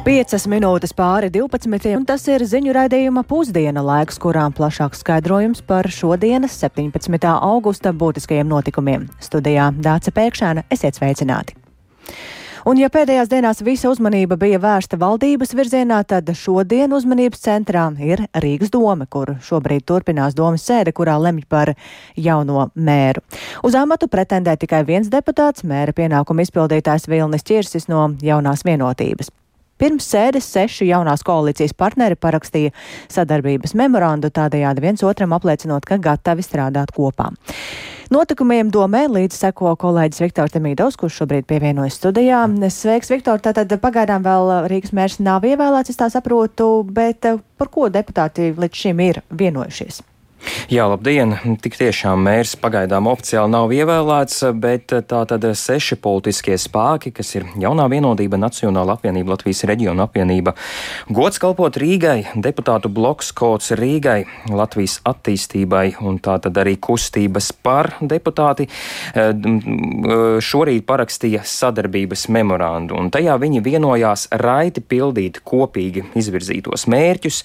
5 minūtes pāri 12. un tas ir ziņu raidījuma pusdiena laiks, kurām plašāks skaidrojums par šodienas 17. augusta būtiskajiem notikumiem. Studijā Dāca Pēkšēna, esiet sveicināti! Un, ja pēdējās dienās visa uzmanība bija vērsta valdības virzienā, tad šodien uzmanības centrā ir Rīgas doma, kur šobrīd turpinās domas sēde, kurā lemj par jauno mēru. Uz amatu pretendē tikai viens deputāts, mēra pienākumu izpildītājs Vilnis Čirsis no jaunās vienotības. Pirms sēdes seši jaunās koalīcijas partneri parakstīja sadarbības memorandu, tādējādi viens otram apliecinot, ka gatavi strādāt kopā. Notikumiem domē līdz seko kolēģis Viktors Demīdovs, kurš šobrīd pievienojas studijā. Sveiks, Viktor! Tātad pagaidām vēl Rīgas mērs nav ievēlēts, es tā saprotu, bet par ko deputāti līdz šim ir vienojušies? Jā, labdien! Tik tiešām mērs pagaidām oficiāli nav ievēlēts, bet tā tad seši politiskie spēki, kas ir jaunā vienotība, Nacionāla apvienība, Latvijas reģiona apvienība, gods kalpot Rīgai, deputātu bloks kods Rīgai, Latvijas attīstībai un tā tad arī kustības par deputāti šorīt parakstīja sadarbības memorandu, un tajā viņi vienojās raiti pildīt kopīgi izvirzītos mērķus.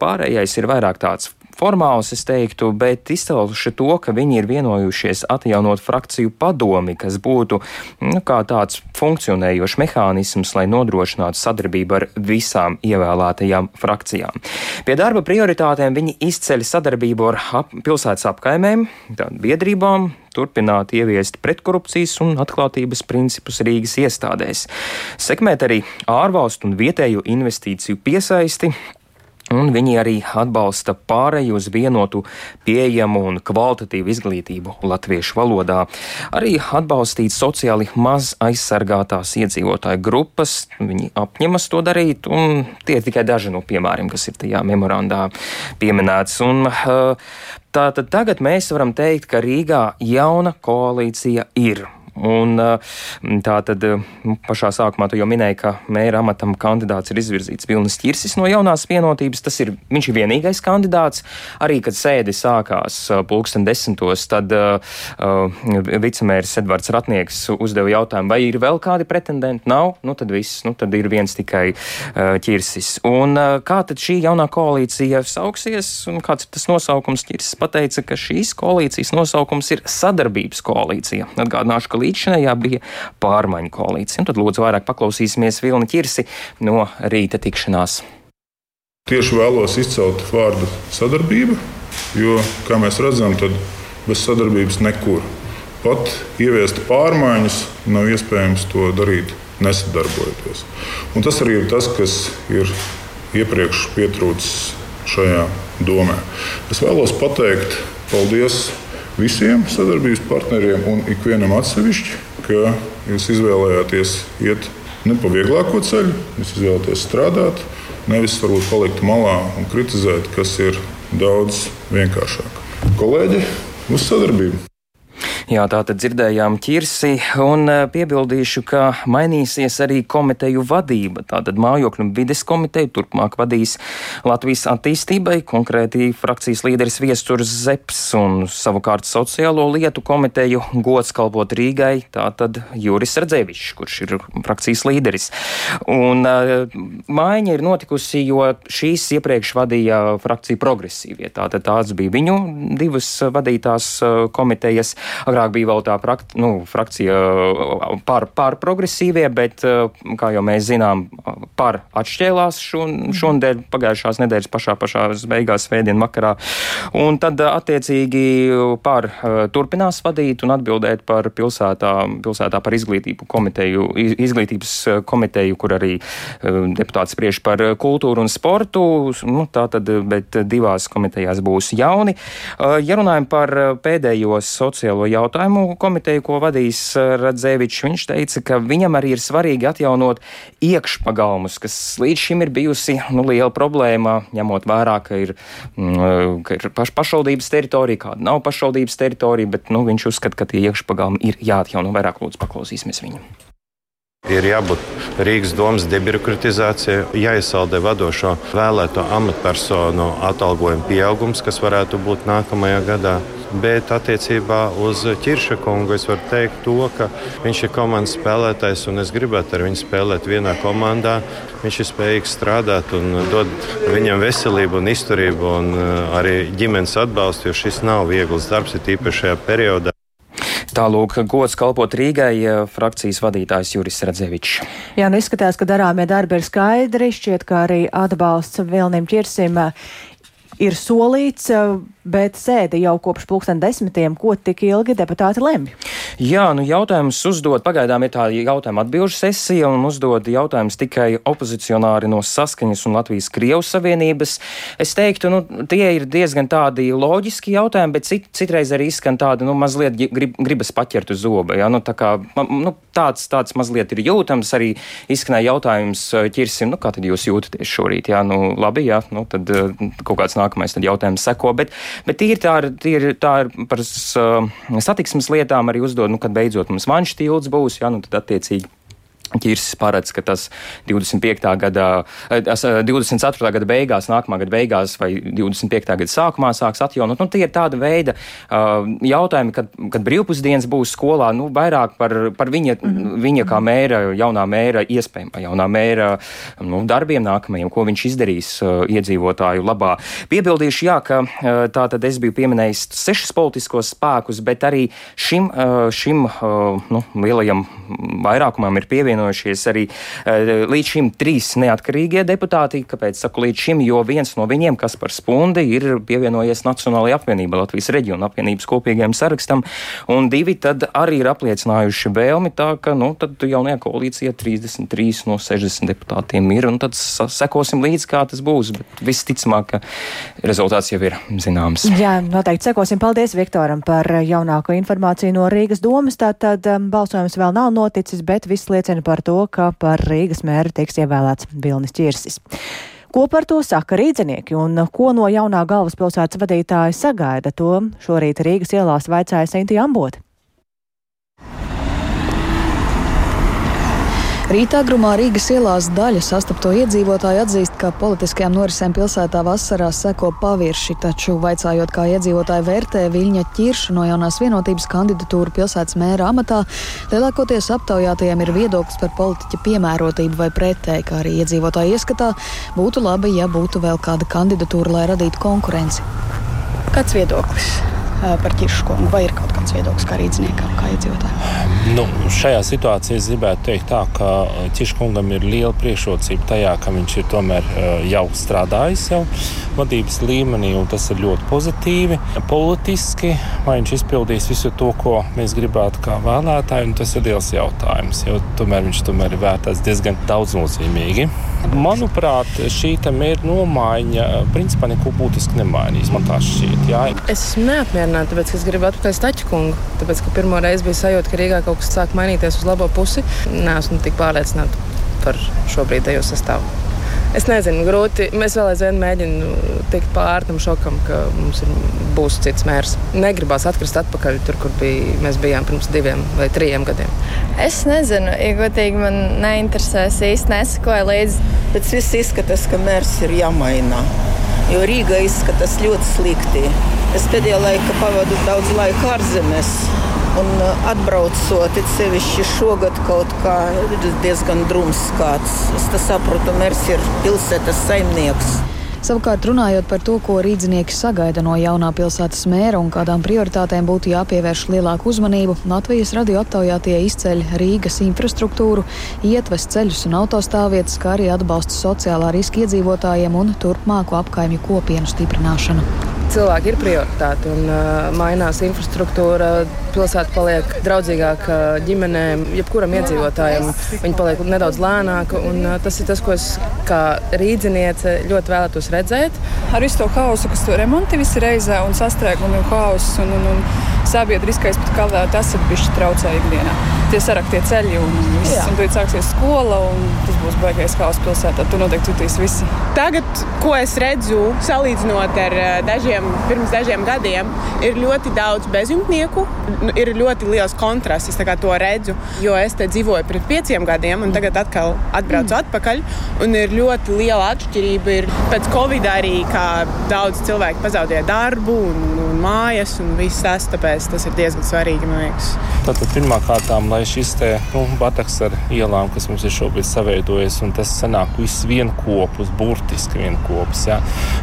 Pārējais ir vairāk tāds formāls, es teiktu, bet izcelši to, ka viņi ir vienojušies atjaunot frakciju padomi, kas būtu nu, kā tāds funkcionējošs mehānisms, lai nodrošinātu sadarbību ar visām ievēlētajām frakcijām. Pie darba prioritātēm viņi izceļ sadarbību ar ap pilsētas apkaimēm, biedrībām, turpināt ieviest pretkorupcijas un atklātības principus Rīgas iestādēs, sekmēt arī ārvalstu un vietēju investīciju piesaisti, Un viņi arī atbalsta pāreju uz vienotu, pieejamu un kvalitatīvu izglītību latviešu valodā. Arī atbalstīt sociāli maz aizsargātās iedzīvotāju grupas. Viņi apņemas to darīt, un tie ir tikai daži no piemēriem, kas ir tajā memorandā pieminēts. Un, Tātad tagad mēs varam teikt, ka Rīgā jauna koalīcija ir. Un, tā tad nu, pašā sākumā tu jau minēji, ka mēra amatam kandidāts ir izvirzīts Vilnis Čirsis no jaunās vienotības. Tas ir, viņš ir vienīgais kandidāts. Arī, kad sēde sākās pulksten desmitos, tad uh, vicemērs Edvards Ratnieks uzdeva jautājumu, vai ir vēl kādi pretendenti. Nav, nu tad viss, nu tad ir viens tikai uh, Čirsis. Un uh, kā tad šī jaunā koalīcija sauksies un kāds ir tas nosaukums? Čirsis pateica, ka šīs koalīcijas nosaukums ir sadarbības koalīcija. Atgādināšu, ka līdzšinējā bija pārmaiņu koalīcija. Un tad lūdzu vairāk paklausīsimies Vilni Čirsi no rīta tikšanās. Tieši vēlos izcelt vārdu sadarbība, jo, kā mēs redzam, bez sadarbības nekur. Pat ieviest pārmaiņas nav iespējams to darīt nesadarbojoties. Un tas arī ir tas, kas ir iepriekš pietrūcis šajā domē. Es vēlos pateikt paldies visiem sadarbības partneriem un ikvienam atsevišķi, ka jūs izvēlējāties iet ne pa vieglāko ceļu, jūs izvēlēties strādāt, nevis varbūt palikt malā un kritizēt, kas ir daudz vienkāršāk. Kolēģi, uz sadarbību! Jā, tā tad dzirdējām ķirsi un e, piebildīšu, ka mainīsies arī komiteju vadība. Tātad mājokļu un vides komiteju turpmāk vadīs Latvijas attīstībai, konkrēti frakcijas līderis Viesturs Zeps un savukārt sociālo lietu komiteju gods kalpot Rīgai, tātad Juris Radzēvičs, kurš ir frakcijas līderis. Un uh, maiņa ir notikusi, jo šīs iepriekš vadīja frakcija progresīvie. Tātad tās bija viņu divas vadītās uh, komitejas. Agrāk agrāk bija vēl tā prakt, nu, frakcija uh, par, par progresīvie, bet, uh, kā jau mēs zinām, par atšķēlās šon, mhm. šonadēļ, pagājušās nedēļas pašā pašā beigās svētdien vakarā. Un tad, uh, attiecīgi, par turpinās vadīt un atbildēt par pilsētā, pilsētā par izglītību komiteju, izglītības komiteju, kur arī deputāts spriež par kultūru un sportu. Nu, tā tad, bet divās komitejās būs jauni. Ja runājam par pēdējo sociālo jautājumu, jautājumu komiteju, ko vadīs eh, Radzēvičs. Viņš teica, ka viņam arī ir svarīgi atjaunot iekšpagalmus, kas līdz šim ir bijusi nu, liela problēma, ņemot vērā, ka ir, mm, ka ir paš, pašvaldības teritorija, kāda nav pašvaldības teritorija, bet nu, viņš uzskata, ka tie iekšpagalmi ir jāatjauno vairāk. Lūdzu, paklausīsimies viņu. Ir jābūt Rīgas domas debirokratizācijai, jāiesaldē vadošo vēlēto amatpersonu atalgojuma pieaugums, kas varētu būt nākamajā gadā. Bet attiecībā uz Čirša kungu es varu teikt to, ka viņš ir komandas spēlētājs un es gribētu ar viņu spēlēt vienā komandā. Viņš ir spējīgs strādāt un dod viņam veselību un izturību un uh, arī ģimenes atbalstu, jo šis nav viegls darbs, ir tīpaši šajā periodā. Tālūk, gods kalpot Rīgai, frakcijas vadītājs Juris Radzevičs. Jā, nu izskatās, ka darāmie darbi ir skaidri. Šķiet, ka arī atbalsts Vilnim Čirsim ir solīts bet sēde jau kopš pulksten desmitiem, ko tik ilgi deputāti lemj? Jā, nu jautājums uzdod, pagaidām ir tā jautājuma atbilžu sesija, un uzdod jautājums tikai opozicionāri no Saskaņas un Latvijas Krievas Savienības. Es teiktu, nu, tie ir diezgan tādi loģiski jautājumi, bet cit, citreiz arī izskan tādi, nu, mazliet grib, gribas paķert uz zoba, jā, nu, tā kā, nu, tāds, tāds mazliet ir jūtams, arī izskanēja jautājums ķirsim, nu, kā tad jūs jūtaties šorīt, jā, nu, labi, jā, nu, tad kaut kāds nākamais tad jautājums seko, bet Bet tā ir, tā ir par satiksmes lietām arī uzdod, nu, kad beidzot mums vanš tilts būs, jā, nu, tad attiecīgi Ķirsis paredz, ka tas 25. gada, 24. Eh, gada beigās, nākamā gada beigās vai 25. gada sākumā sāks atjaunot. Nu, tie ir tāda veida uh, jautājumi, kad, kad brīvpusdienas būs skolā, nu, vairāk par, par viņa, mm -hmm. viņa kā mēra, jaunā mēra iespējām, jaunā mēra nu, darbiem nākamajiem, ko viņš izdarīs uh, iedzīvotāju labā. Piebildīšu, jā, ka uh, tā tad es biju pieminējis sešas politiskos spēkus, bet arī šim, uh, šim uh, nu, lielajam vairākumam ir pievienojums pievienojušies arī uh, līdz šim trīs neatkarīgie deputāti. Kāpēc saku līdz šim? Jo viens no viņiem, kas par spundi, ir pievienojies Nacionālajai apvienībai, Latvijas reģiona apvienības kopīgajam sarakstam, un divi tad arī ir apliecinājuši vēlmi tā, ka, nu, jaunajā koalīcijā 33 no 60 deputātiem ir, un tad sekosim līdzi, kā tas būs. Bet visticamāk, ka rezultāts jau ir zināms. Jā, noteikti sekosim. Paldies Viktoram par jaunāko informāciju no Rīgas domas. Tātad um, balsojums vēl nav noticis, bet viss liecina par par to, ka par Rīgas mēru tiks ievēlēts Vilnis Čirsis. Ko par to saka rīdzinieki un ko no jaunā galvaspilsētas vadītāja sagaida, to šorīt Rīgas ielās vaicāja Seinti Amboti. Rītā grumā Rīgas ielās daļa sastapto iedzīvotāju atzīst, ka politiskajām norisēm pilsētā vasarā seko pavirši, taču vaicājot, kā iedzīvotāji vērtē Viļņa ķirša no jaunās vienotības kandidatūru pilsētas mēra amatā, lielākoties aptaujātajiem ir viedoklis par politiķa piemērotību vai pretēji, kā arī iedzīvotāji ieskatā būtu labi, ja būtu vēl kāda kandidatūra, lai radītu konkurenci. Kāds viedoklis? Par ķirškungu, vai ir kaut kāds viedoklis kā rīzniekam, kā iedzīvotājiem? Nu, šajā situācijā es gribētu teikt, tā, ka ķirškungam ir liela priekšrocība tajā, ka viņš ir tomēr jau strādājis jau vadības līmenī, un tas ir ļoti pozitīvi. Politiski, vai viņš izpildīs visu to, ko mēs gribētu kā vēlētāji, tas ir liels jautājums, jo tomēr viņš tomēr ir vērtēts diezgan daudznozīmīgi. Manuprāt, šī mērķa nomaiņa principā neko būtiski nemainīs. Man tā šķiet. Jā. Es esmu neapmierināta, tāpēc es gribu atpakaļ Staču kungu. Tāpēc, ka pirmo reizi bija sajūta, ka Rīgā kaut kas sāk mainīties uz labo pusi. Nē, esmu tik pārliecināta par šobrīd ejo sastāvu. Es nezinu, grūti. Mēs vēl aizvien mēģinām tikt pāri tam šokam, ka mums ir, būs cits mērs. Negribās atkrist atpakaļ tur, kur bija, mēs bijām pirms diviem vai trim gadiem. Es nezinu, ja godīgi man neinteresē. Es īsti nesakoju līdzi. Pēc viss izskatās, ka mērs ir jāmaina. Jo Rīga izskatās ļoti slikti. Es pēdējā laikā pavadu daudz laika ārzemēs. Un uh, atbraucot, it sevišķi šogad kaut kā diezgan drūms skats. Es saprotu, Mērs ir pilsētas saimnieks. Savukārt, runājot par to, ko rīznieki sagaida no jaunā pilsētas mēra un kādām prioritātēm būtu jāpievērš lielāku uzmanību, Latvijas radio aptaujātie izceļ Rīgas infrastruktūru, ietvest ceļus un autostāvvietas, kā arī atbalstu sociālā riska iedzīvotājiem un turpmāku apkaimju kopienu stiprināšanu cilvēki ir prioritāte un uh, mainās infrastruktūra. Pilsēta paliek draudzīgāka ģimenēm, jebkuram iedzīvotājam. Viņa paliek nedaudz lēnāka, un uh, tas ir tas, ko es kā rīdziniece ļoti vēlētos redzēt. Ar visu to hausu, kas tur remonti visi reizē, un sastrēgumi un hauss. Un, un, un sabiedriskais, kā vēl tas ir bijis traucē ikdienā. Tie saraktie ceļi un viss, Jā. un tad sāksies skola, un tas būs baigais haoss pilsētā. Tur noteikti jutīs visi. Tagad, ko es redzu, salīdzinot ar eh, dažiem, pirms dažiem gadiem, ir ļoti daudz bezjumtnieku. Nu, ir ļoti liels kontrasts, es to redzu, jo es te dzīvoju pirms pieciem gadiem, un tagad atkal atbraucu mm. atpakaļ. Un ir ļoti liela atšķirība. Ir pēc Covid arī, kā daudz cilvēku pazaudēja darbu un, un mājas un viss tas, tāpēc tas ir diezgan svarīgi, man liekas. Tātad pirmā kārtām, lai šis te, nu, bataks ar ielām, kas mums ir šobrīd saveidojies, un tas sanāk viss vienopus, burtiski vienopus. Ja.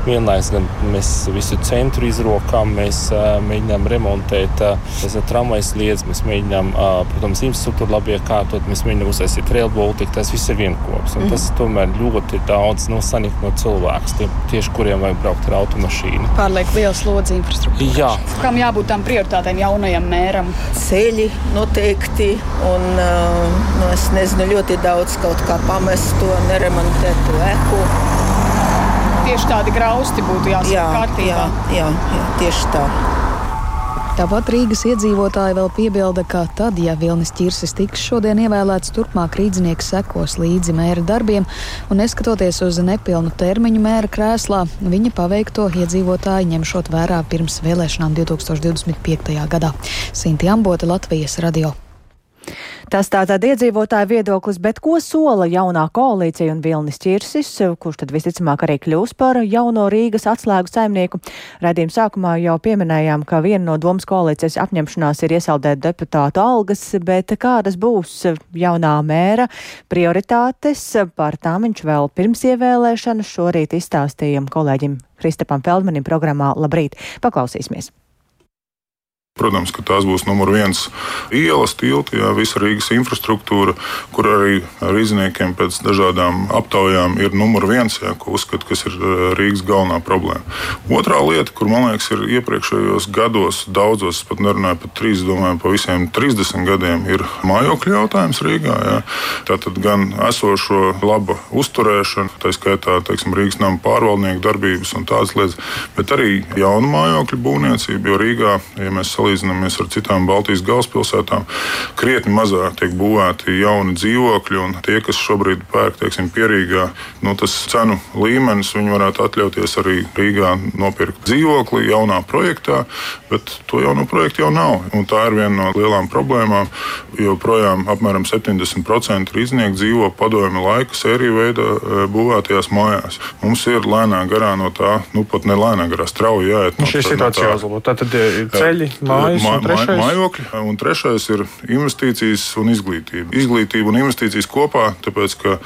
Vienlaiks gan mēs visu centru izrokām, mēs uh, mēģinām remontēt uh, tramvajas lietas, mēs mēģinām, uh, protams, infrastruktūru labi iekārtot, mēs mēģinām uztaisīt rail baltiku, tas viss ir vienopus. Mm. Tas tomēr ļoti daudz no sanikta no cilvēks, tie, tieši kuriem vajag braukt ar automašīnu. Pārlieku liels slodzi infrastruktūrā. Jā. Kam jābūt tām prioritātēm jaunajam mēram? Ceļi noteikti. Un, nu, es nezinu, ļoti daudz kaut kā pamest to neremontētu eku. Tieši tādi grausti būtu jāsaka jā, kārtībā. Jā, jā, jā, tieši tā. Tāpat Rīgas iedzīvotāji vēl piebilda, ka tad, ja Vilnis Čirsis tiks šodien ievēlēts, turpmāk rīdzinieks sekos līdzi mēra darbiem, un neskatoties uz nepilnu termiņu mēra krēslā, viņa paveikto iedzīvotāji ņemšot vērā pirms vēlēšanām 2025. gadā. Sinti Ambote, Latvijas radio. Tas tātad iedzīvotāju viedoklis, bet ko sola jaunā koalīcija un Vilnis Čirsis, kurš tad visticamāk arī kļūs par jauno Rīgas atslēgu saimnieku? Radījuma sākumā jau pieminējām, ka viena no domas koalīcijas apņemšanās ir iesaldēt deputātu algas, bet kādas būs jaunā mēra prioritātes, par tām viņš vēl pirms ievēlēšanas šorīt izstāstījām kolēģim Kristapam Feldmanim programmā Labrīt. Paklausīsimies! Protams, ka tās būs numur viens ielas, tilti, jā, visa Rīgas infrastruktūra, kur arī ar izniekiem pēc dažādām aptaujām ir numur viens, jā, ko uzskata, kas ir eh, Rīgas galvenā problēma. Otrā lieta, kur man liekas, ir iepriekšējos gados, daudzos, pat nerunāju par trīs, domāju, pa visiem 30 gadiem, ir mājokļu jautājums Rīgā. Jā. Tātad gan esošo laba uzturēšana, tā skaitā teiksim, Rīgas nama pārvaldnieku darbības un tādas lietas, bet arī jaunu mājokļu būvniecību, jo Rīgā, ja mēs salīdzinām, salīdzinamies ar citām Baltijas galvaspilsētām, krietni mazāk tiek būvēti jauni dzīvokļi. Tie, kas šobrīd pērk teiksim, pierīgā, nu, tas cenu līmenis, viņi varētu atļauties arī Rīgā nopirkt dzīvokli jaunā projektā, bet to jauno projektu jau nav. Un tā ir viena no lielām problēmām. Joprojām apmēram 70% rīznieku dzīvo padomju laika sēriju veidā e, būvētajās mājās. Mums ir lēnā garā no tā, nu pat ne lēnā garā, strauji jāiet. No šī situācija jāuzlabo. Tātad e, ceļi, mājas, un trešais? mājokļi, un trešais ir investīcijas un izglītība. Izglītība un investīcijas kopā, tāpēc ka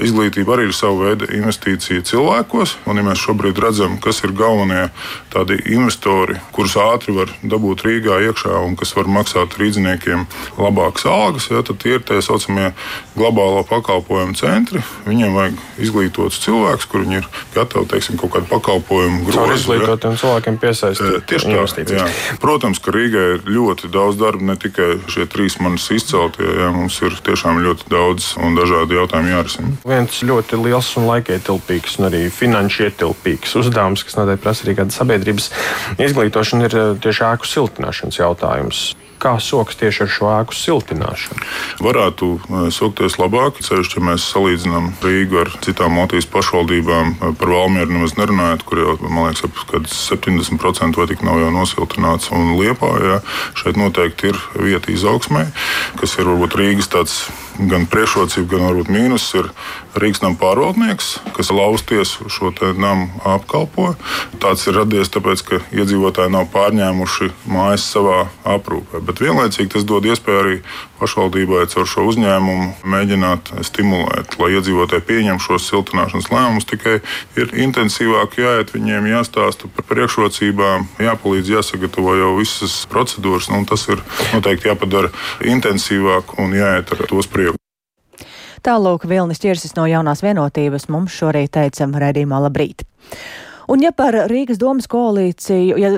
izglītība arī ir sava veida investīcija cilvēkos. Un, ja mēs šobrīd redzam, kas ir galvenie tādi investori, kurus ātri var dabūt Rīgā iekšā un kas var maksāt rīdziniekiem labākas algas, ja, tad tie ir tā saucamie globālo pakalpojumu centri. Viņiem vajag izglītotus cilvēkus, kuriem ir gatavi teiksim, kaut kādu pakalpojumu grozu. Ar izglītotiem cilvēkiem piesaistīt. Tieši tā. Protams, ka Rīgai ir ļoti daudz darba, ne tikai šie trīs manis izceltie. Jā, mums ir tiešām ļoti daudz un dažādi jautājumi jārisina. Viens ļoti liels un laikietilpīgs un arī finanšu ietilpīgs uzdevums, kas noteikti prasa arī kāda sabiedrības izglītošana, ir tieši ēku siltināšanas jautājums kā soks tieši ar šo ēku siltināšanu? Varētu e, sokties labāk, ceļš, ja mēs salīdzinām Rīgu ar citām Latvijas pašvaldībām, e, par Valmieru nemaz nerunājot, kur jau, man liekas, ap 70% vai tik nav jau nosiltināts. Un Liepā, jā, šeit noteikti ir vieta izaugsmē, kas ir varbūt Rīgas tāds gan priekšrocība, gan varbūt mīnus ir Rīgas nama pārvaldnieks, kas lausties šo namu apkalpo. Tāds ir radies tāpēc, ka iedzīvotāji nav pārņēmuši mājas savā aprūpē. Bet vienlaicīgi tas dod iespēju arī pašvaldībai caur šo uzņēmumu mēģināt stimulēt, lai iedzīvotāji pieņem šos siltināšanas lēmumus. Tikai ir intensīvāk jāiet viņiem, jāstāsta par priekšrocībām, jāpalīdz, jāsagatavo jau visas procedūras. Nu, tas ir noteikti jāpadara intensīvāk un jāiet ar tos priekšroku. Tālūk, Vilnis Čirsis no jaunās vienotības mums šorīt teicam redzījumā labrīt. Un ja par Rīgas domas koalīciju, ja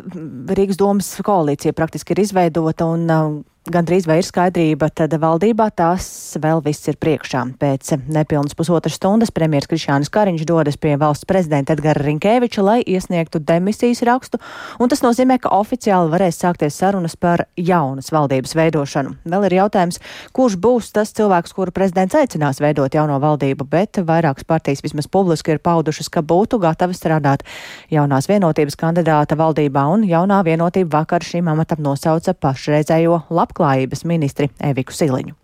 Rīgas domas koalīcija praktiski ir izveidota un uh, gandrīz vai ir skaidrība, tad valdībā tās vēl viss ir priekšā. Pēc nepilnas pusotras stundas premjeras Krišānis Kariņš dodas pie valsts prezidenta Edgara Rinkēviča, lai iesniegtu demisijas rakstu, un tas nozīmē, ka oficiāli varēs sākties sarunas par jaunas valdības veidošanu. Vēl ir jautājums, kurš būs tas cilvēks, kuru prezidents aicinās veidot jauno valdību, bet vairākas partijas vismaz publiski ir paudušas, ka būtu gatavi strādāt jaunās vienotības kandidāta valdībā, un jaunā vienotība vakar šim amatam nosauca pašreizējo labklājību labklājības ministri Eviku Siliņu.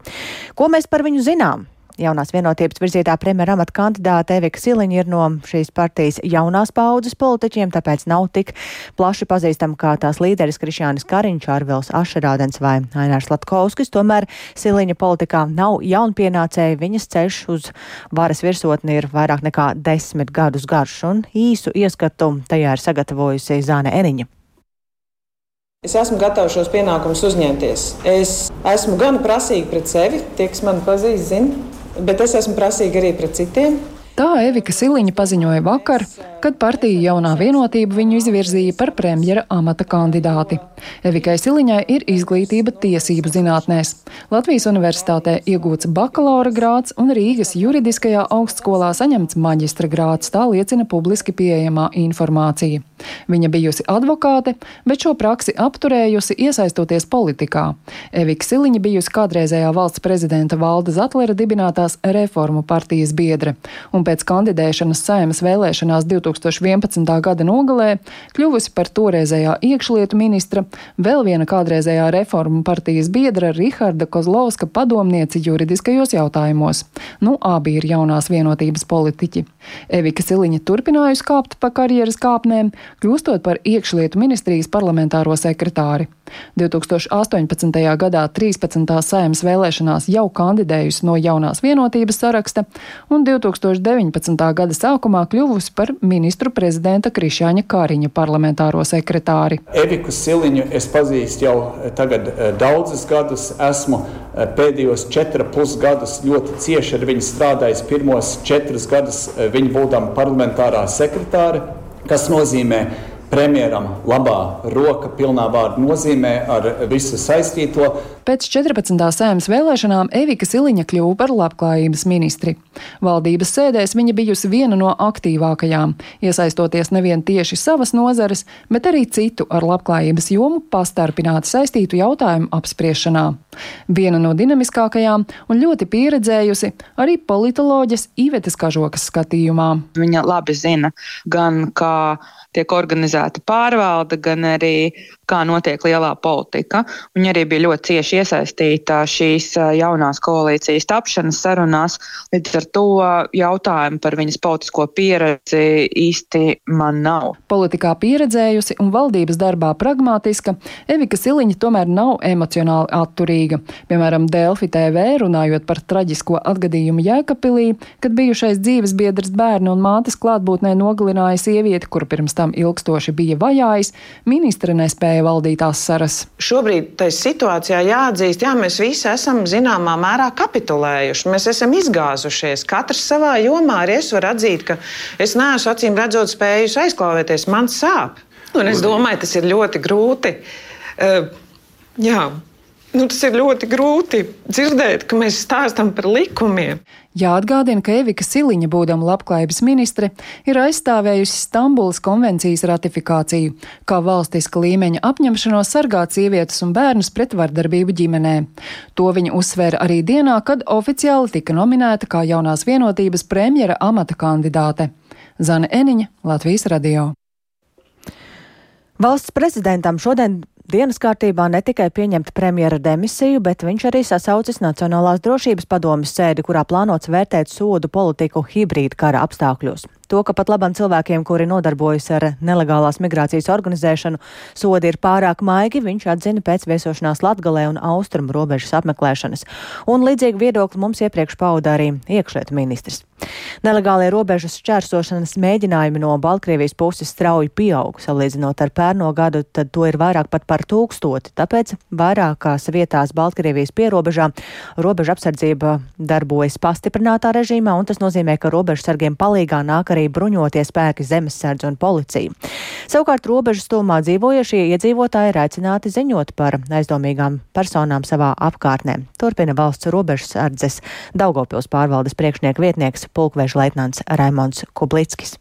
Ko mēs par viņu zinām? Jaunās vienotības virzītā premjera amata kandidāte Evika Siliņa ir no šīs partijas jaunās paudzes politiķiem, tāpēc nav tik plaši pazīstama kā tās līderis Krišjānis Kariņš, Arvils Ašerādens vai Ainārs Latkovskis. Tomēr Siliņa politikā nav jaunpienācēja, viņas ceļš uz varas virsotni ir vairāk nekā desmit gadus garš un īsu ieskatu tajā ir sagatavojusi Zāne Eniņa. Es esmu gatavs šos pienākumus uzņemties. Es esmu gan prasīga pret sevi, tie, kas mani pazīst, zina, bet es esmu prasīga arī pret citiem. Tā Evika Siliņa paziņoja vakar, kad partija jaunā vienotība viņu izvirzīja par premjera amata kandidāti. Evikai Siliņai ir izglītība tiesību zinātnēs. Latvijas universitātē iegūts bakalaura grāds un Rīgas juridiskajā augstskolā saņemts maģistra grāds, tā liecina publiski pieejamā informācija. Viņa bijusi advokāte, bet šo praksi apturējusi iesaistoties politikā. Evika Siliņa bijusi kādreizējā valsts prezidenta Valda Zatlera dibinātās reformu partijas biedre. Un pēc kandidēšanas saimas vēlēšanās 2011. gada nogalē kļuvusi par toreizējā iekšlietu ministra, vēl viena kādreizējā reformu partijas biedra Riharda Kozlovska padomnieci juridiskajos jautājumos. Nu, abi ir jaunās vienotības politiķi. Evika Siliņa turpinājusi kāpt pa karjeras kāpnēm, kļūstot par iekšlietu ministrijas parlamentāro sekretāri. 2018. gadā 13. saimas vēlēšanās jau kandidējusi no jaunās vienotības saraksta un 2019. 19. gada sākumā kļuvusi par ministru prezidenta Krišāņa Kāriņa parlamentāro sekretāri. Eviku Siliņu es pazīstu jau eh, tagad eh, daudzus gadus. Esmu eh, pēdējos četrus gadus ļoti cieši ar viņu strādājis. Pirmos četrus gadus viņa būdama parlamentārā sekretāra, kas nozīmē, ka premjeram labā roka pilnā vārda nozīmē ar visu saistīto. Pēc 14. sēmas vēlēšanām Evika Siliņa kļuva par labklājības ministri. Valdības sēdēs viņa bijusi viena no aktīvākajām, iesaistoties nevien tieši savas nozares, bet arī citu ar labklājības jomu pastarpināti saistītu jautājumu apspriešanā. Viena no dinamiskākajām un ļoti pieredzējusi arī politoloģijas Ivetes Kažokas skatījumā. Viņa labi zina gan kā tiek organizēta pārvalde, gan arī kā notiek lielā politika. Viņa arī bija ļoti cieši iesaistīta šīs jaunās koalīcijas tapšanas sarunās. Līdz ar to jautājumu par viņas politisko pieredzi īsti man nav. Politikā pieredzējusi un valdības darbā pragmatiska, Evika Siliņa tomēr nav emocionāli atturīga. Piemēram, Delfi TV runājot par traģisko atgadījumu Jēkabpilī, kad bijušais dzīves biedrs bērnu un mātes klātbūtnē nogalināja sievieti, kura pirms tam ilgstoši bija vajājis, ministre nespēja nespēja valdīt asaras. Šobrīd tajā situācijā jāatzīst, jā, mēs visi esam zināmā mērā kapitulējuši. Mēs esam izgāzušies. Katrs savā jomā arī es varu atzīt, ka es neesmu acīm redzot spējusi aizklāvēties. Man sāp. Un es domāju, tas ir ļoti grūti. Uh, jā, Nu, tas ir ļoti grūti dzirdēt, ka mēs stāstām par likumiem. Jāatgādina, ka Evika Siliņa, būdama labklājības ministre, ir aizstāvējusi Stambulas konvencijas ratifikāciju, kā valstiska līmeņa apņemšanos sargāt sievietes un bērnus pret vardarbību ģimenē. To viņa uzsvēra arī dienā, kad oficiāli tika nominēta kā jaunās vienotības premjera amata kandidāte. Zana Eniņa, Latvijas radio. Valsts prezidentam šodien Dienas kārtībā ne tikai pieņemt premjera demisiju, bet viņš arī sasaucis Nacionālās drošības padomas sēdi, kurā plānots vērtēt sodu politiku hibrīda kara apstākļos. To, ka pat labam cilvēkiem, kuri nodarbojas ar nelegālās migrācijas organizēšanu, sodi ir pārāk maigi, viņš atzina pēc viesošanās Latgalē un austrumu robežas apmeklēšanas. Un līdzīgi viedokli mums iepriekš pauda arī iekšlietu ministrs. Nelegālie robežas šķērsošanas mēģinājumi no Baltkrievijas puses strauji pieaug. Salīdzinot ar pērno gadu, tad to ir vairāk pat par tūkstoti. Tāpēc vairākās vietās Baltkrievijas pierobežā robeža apsardzība darbojas pastiprinātā režīmā, un tas nozīmē, ka robežu sargiem palīgā nāk arī bruņotie spēki zemesardze un policija. Savukārt robežas tomā dzīvojušie iedzīvotāji ir aicināti ziņot par aizdomīgām personām savā apkārtnē. Turpina valsts robežsardzes Daugopils pārvaldes priekšnieka vietnieks pulkveža leitnants Raimons Kublickis.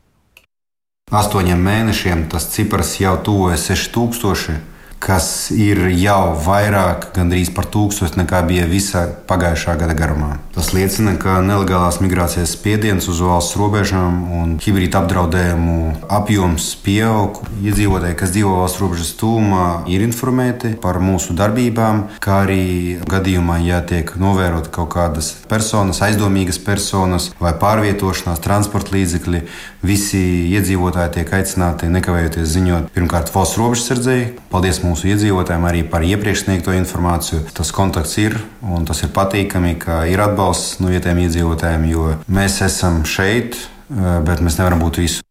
Astoņiem mēnešiem tas cipars jau tuvojas 6000 kas ir jau vairāk, gandrīz par tūkstošu nekā bija visa pagājušā gada garumā. Tas liecina, ka nelegālās migrācijas spiediens uz valsts robežām un hibrīda apdraudējumu apjoms pieaug. Iedzīvotāji, kas dzīvo valsts robežas tūmā, ir informēti par mūsu darbībām, kā arī gadījumā, ja tiek novērot kaut kādas personas, aizdomīgas personas vai pārvietošanās transporta līdzekļi, visi iedzīvotāji tiek aicināti nekavējoties ziņot pirmkārt valsts robežsardzēji. Paldies! Mūsu iedzīvotājiem arī par iepriekš sniegto informāciju. Tas kontakts ir un tas ir patīkami, ka ir atbalsts no vietējiem iedzīvotājiem, jo mēs esam šeit, eh, bet mēs nevaram būt visur.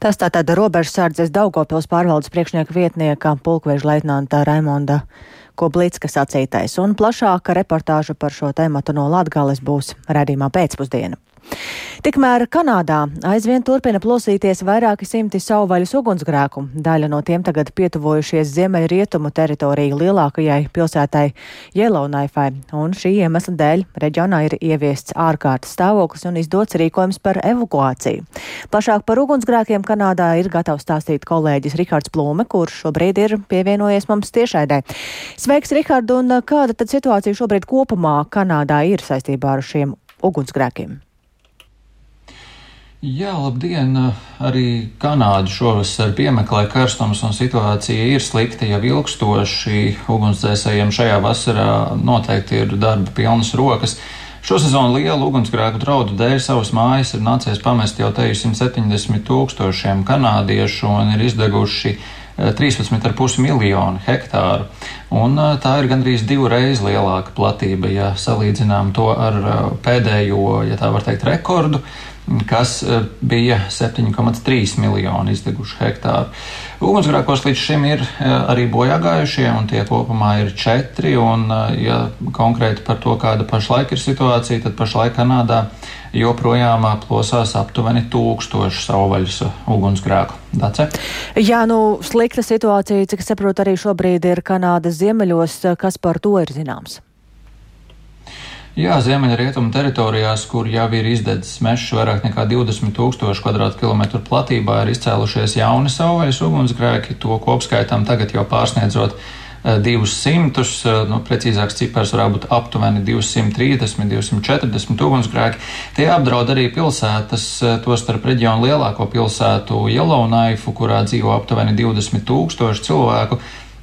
Tas tātad robežsardzes Daugopils pārvaldes priekšnieka vietnieka pulkveža leitnanta Raimonda Koblīcka sacītais, un plašāka reportāža par šo tēmatu no Latgales būs redzījumā pēcpusdiena. Tikmēr Kanādā aizvien turpina plosīties vairāki simti savvaļas ugunsgrēku. Daļa no tiem tagad pietuvojušies ziemeļrietumu teritoriju lielākajai pilsētai Yellowknifei, un šī iemesla dēļ reģionā ir ieviests ārkārtas stāvoklis un izdots rīkojums par evakuāciju. Plašāk par ugunsgrēkiem Kanādā ir gatavs stāstīt kolēģis Rihards Plūme, kurš šobrīd ir pievienojies mums tiešaidē. Sveiks, Rihard, un kāda tad situācija šobrīd kopumā Kanādā ir saistībā ar šiem ugunsgrēkiem? Jā, labdien! Arī Kanāda šovasar piemeklē karstums un situācija ir slikta jau ilgstoši. Ugunsdzēsējiem šajā vasarā noteikti ir darba pilnas rokas. Šosezon lielu ugunsgrēku draudu dēļ savas mājas ir nācies pamest jau te 170 tūkstošiem kanādiešu un ir izdeguši 13,5 eh, miljonu hektāru. Un eh, tā ir gandrīz divreiz lielāka platība, ja salīdzinām to ar eh, pēdējo, ja tā var teikt, rekordu kas e, bija 7,3 miljoni izdeguši hektāru. Ugunsgrēkos līdz šim ir e, arī bojāgājušie, un tie kopumā ir četri. Un, e, ja konkrēti par to, kāda pašlaik ir situācija, tad pašlaik Kanādā joprojām plosās aptuveni tūkstoši savvaļas ugunsgrēku. Dace? Jā, nu, slikta situācija, cik saprotu, arī šobrīd ir Kanādas ziemeļos. Kas par to ir zināms? Jā, ziemeļrietumu teritorijās, kur jau ir izdedzis mežs vairāk nekā 20 tūkstoši kvadrātkilometru platībā, ir izcēlušies jauni savvaļas ugunsgrēki, to kopskaitam tagad jau pārsniedzot 200, eh, eh, nu, precīzāks cipars varētu būt aptuveni 230, 240 ugunsgrēki. Tie apdraud arī pilsētas, eh, tostarp reģionu lielāko pilsētu Yellowknife, kurā dzīvo aptuveni 20 tūkstoši cilvēku.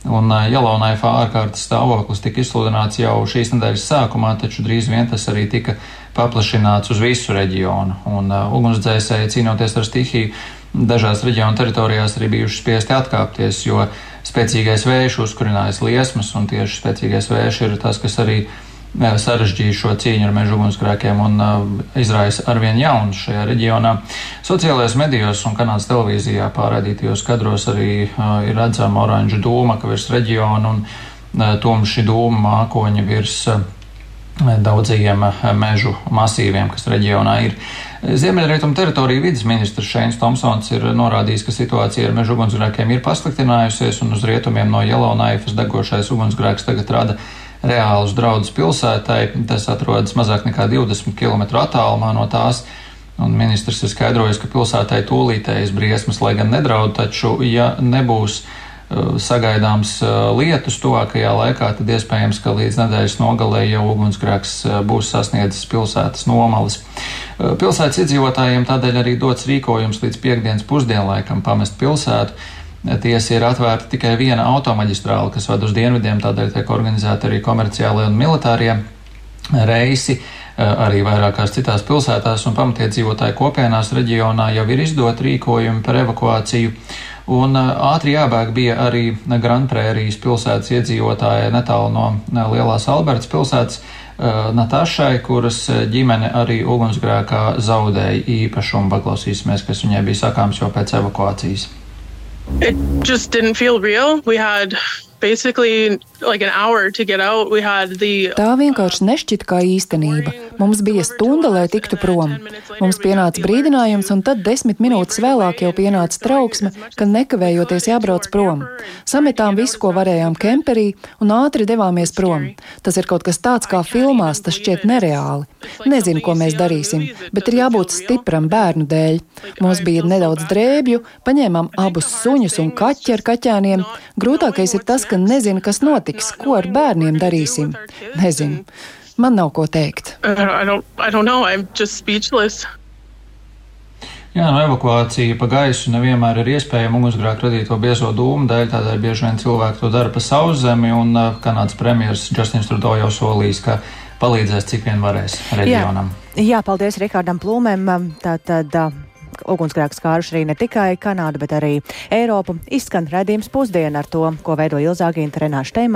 Un Jelaunaifa ārkārtas stāvoklis tika izsludināts jau šīs nedēļas sākumā, taču drīz vien tas arī tika paplašināts uz visu reģionu. Un uh, ugunsdzēsēji cīnoties ar stihiju dažās reģionu teritorijās arī bijuši spiesti atkāpties, jo spēcīgais vējš uzkurinājas liesmas, un tieši spēcīgais vējš ir tas, kas arī uh, sarežģīja šo cīņu ar meža ugunsgrēkiem un uh, izraisa arvien jaunus šajā reģionā. Sociālajos medijos un Kanādas televīzijā pārādītajos kadros arī uh, ir redzama oranža dūma, ka virs reģiona un uh, tumši dūma mākoņi virs daudzajiem mežu masīviem, kas reģionā ir. Ziemeļrietumu teritoriju vidas ministrs Šeins Tomsons ir norādījis, ka situācija ar meža ugunsgrēkiem ir pasliktinājusies un uz rietumiem no Jelonaikas degošais ugunsgrēks tagad rada reālus draudus pilsētai. Tas atrodas mazāk nekā 20 km attālumā no tās. Un ministrs ir skaidrojis, ka pilsētai tūlītējas briesmas, lai gan nedraud, taču, ja nebūs uh, sagaidāms uh, lietus tuvākajā laikā, tad iespējams, ka līdz nedēļas nogalē jau ugunsgrēks uh, būs sasniedzis pilsētas nomalis. Uh, pilsētas iedzīvotājiem tādēļ arī dots rīkojums līdz piekdienas pusdienlaikam pamest pilsētu Tiesa ir atvērta tikai viena automaģistrāla, kas ved uz dienvidiem, tādēļ tiek organizēti arī komerciālie un militārie reisi. Arī vairākās citās pilsētās un pamatiedzīvotāju kopienās reģionā jau ir izdot rīkojumi par evakuāciju. Un ātri jābēg bija arī Grandprērijas pilsētas iedzīvotāji netālu no Lielās Albertas pilsētas. Natašai, kuras ģimene arī ugunsgrēkā zaudēja īpašumu. Paklausīsimies, kas viņai bija sakāms jau pēc evakuācijas. It just didn't feel real. We had Tā vienkārši nešķita kā īstenība. Mums bija stunda, lai tiktu prom. Mums pienāca brīdinājums, un tad desmit minūtes vēlāk jau pienāca trauksme, ka nekavējoties jābrauc prom. Sametām visu, ko varējām kemperī, un ātri devāmies prom. Tas ir kaut kas tāds kā filmās, tas šķiet nereāli. Nezinu, ko mēs darīsim, bet ir jābūt stipram bērnu dēļ. Mums bija nedaudz drēbju, paņēmām abus suņus un kaķi ar kaķēniem. Grūtākais ir tas, ka nezinu, kas notiks, ko ar bērniem darīsim. Nezinu. Man nav ko teikt. I don't, I don't know. I'm just speechless. Jā, no evakuācija pa gaisu nevienmēr ir iespējama ugunsgrēku radīto biezo dūmu dēļ, tādēļ bieži vien cilvēki to dara pa sauszemi, un Kanādas premjeras Justins Trudeau jau solījis, ka palīdzēs cik vien varēs reģionam. Jā, jā paldies Rikardam Plūmēm. Tātad, ugunsgrēks skāruši arī ne tikai Kanādu, bet arī Eiropu. Izskan redzījums pusdienu ar to, ko veido Ilzāgīna Renāša Teima.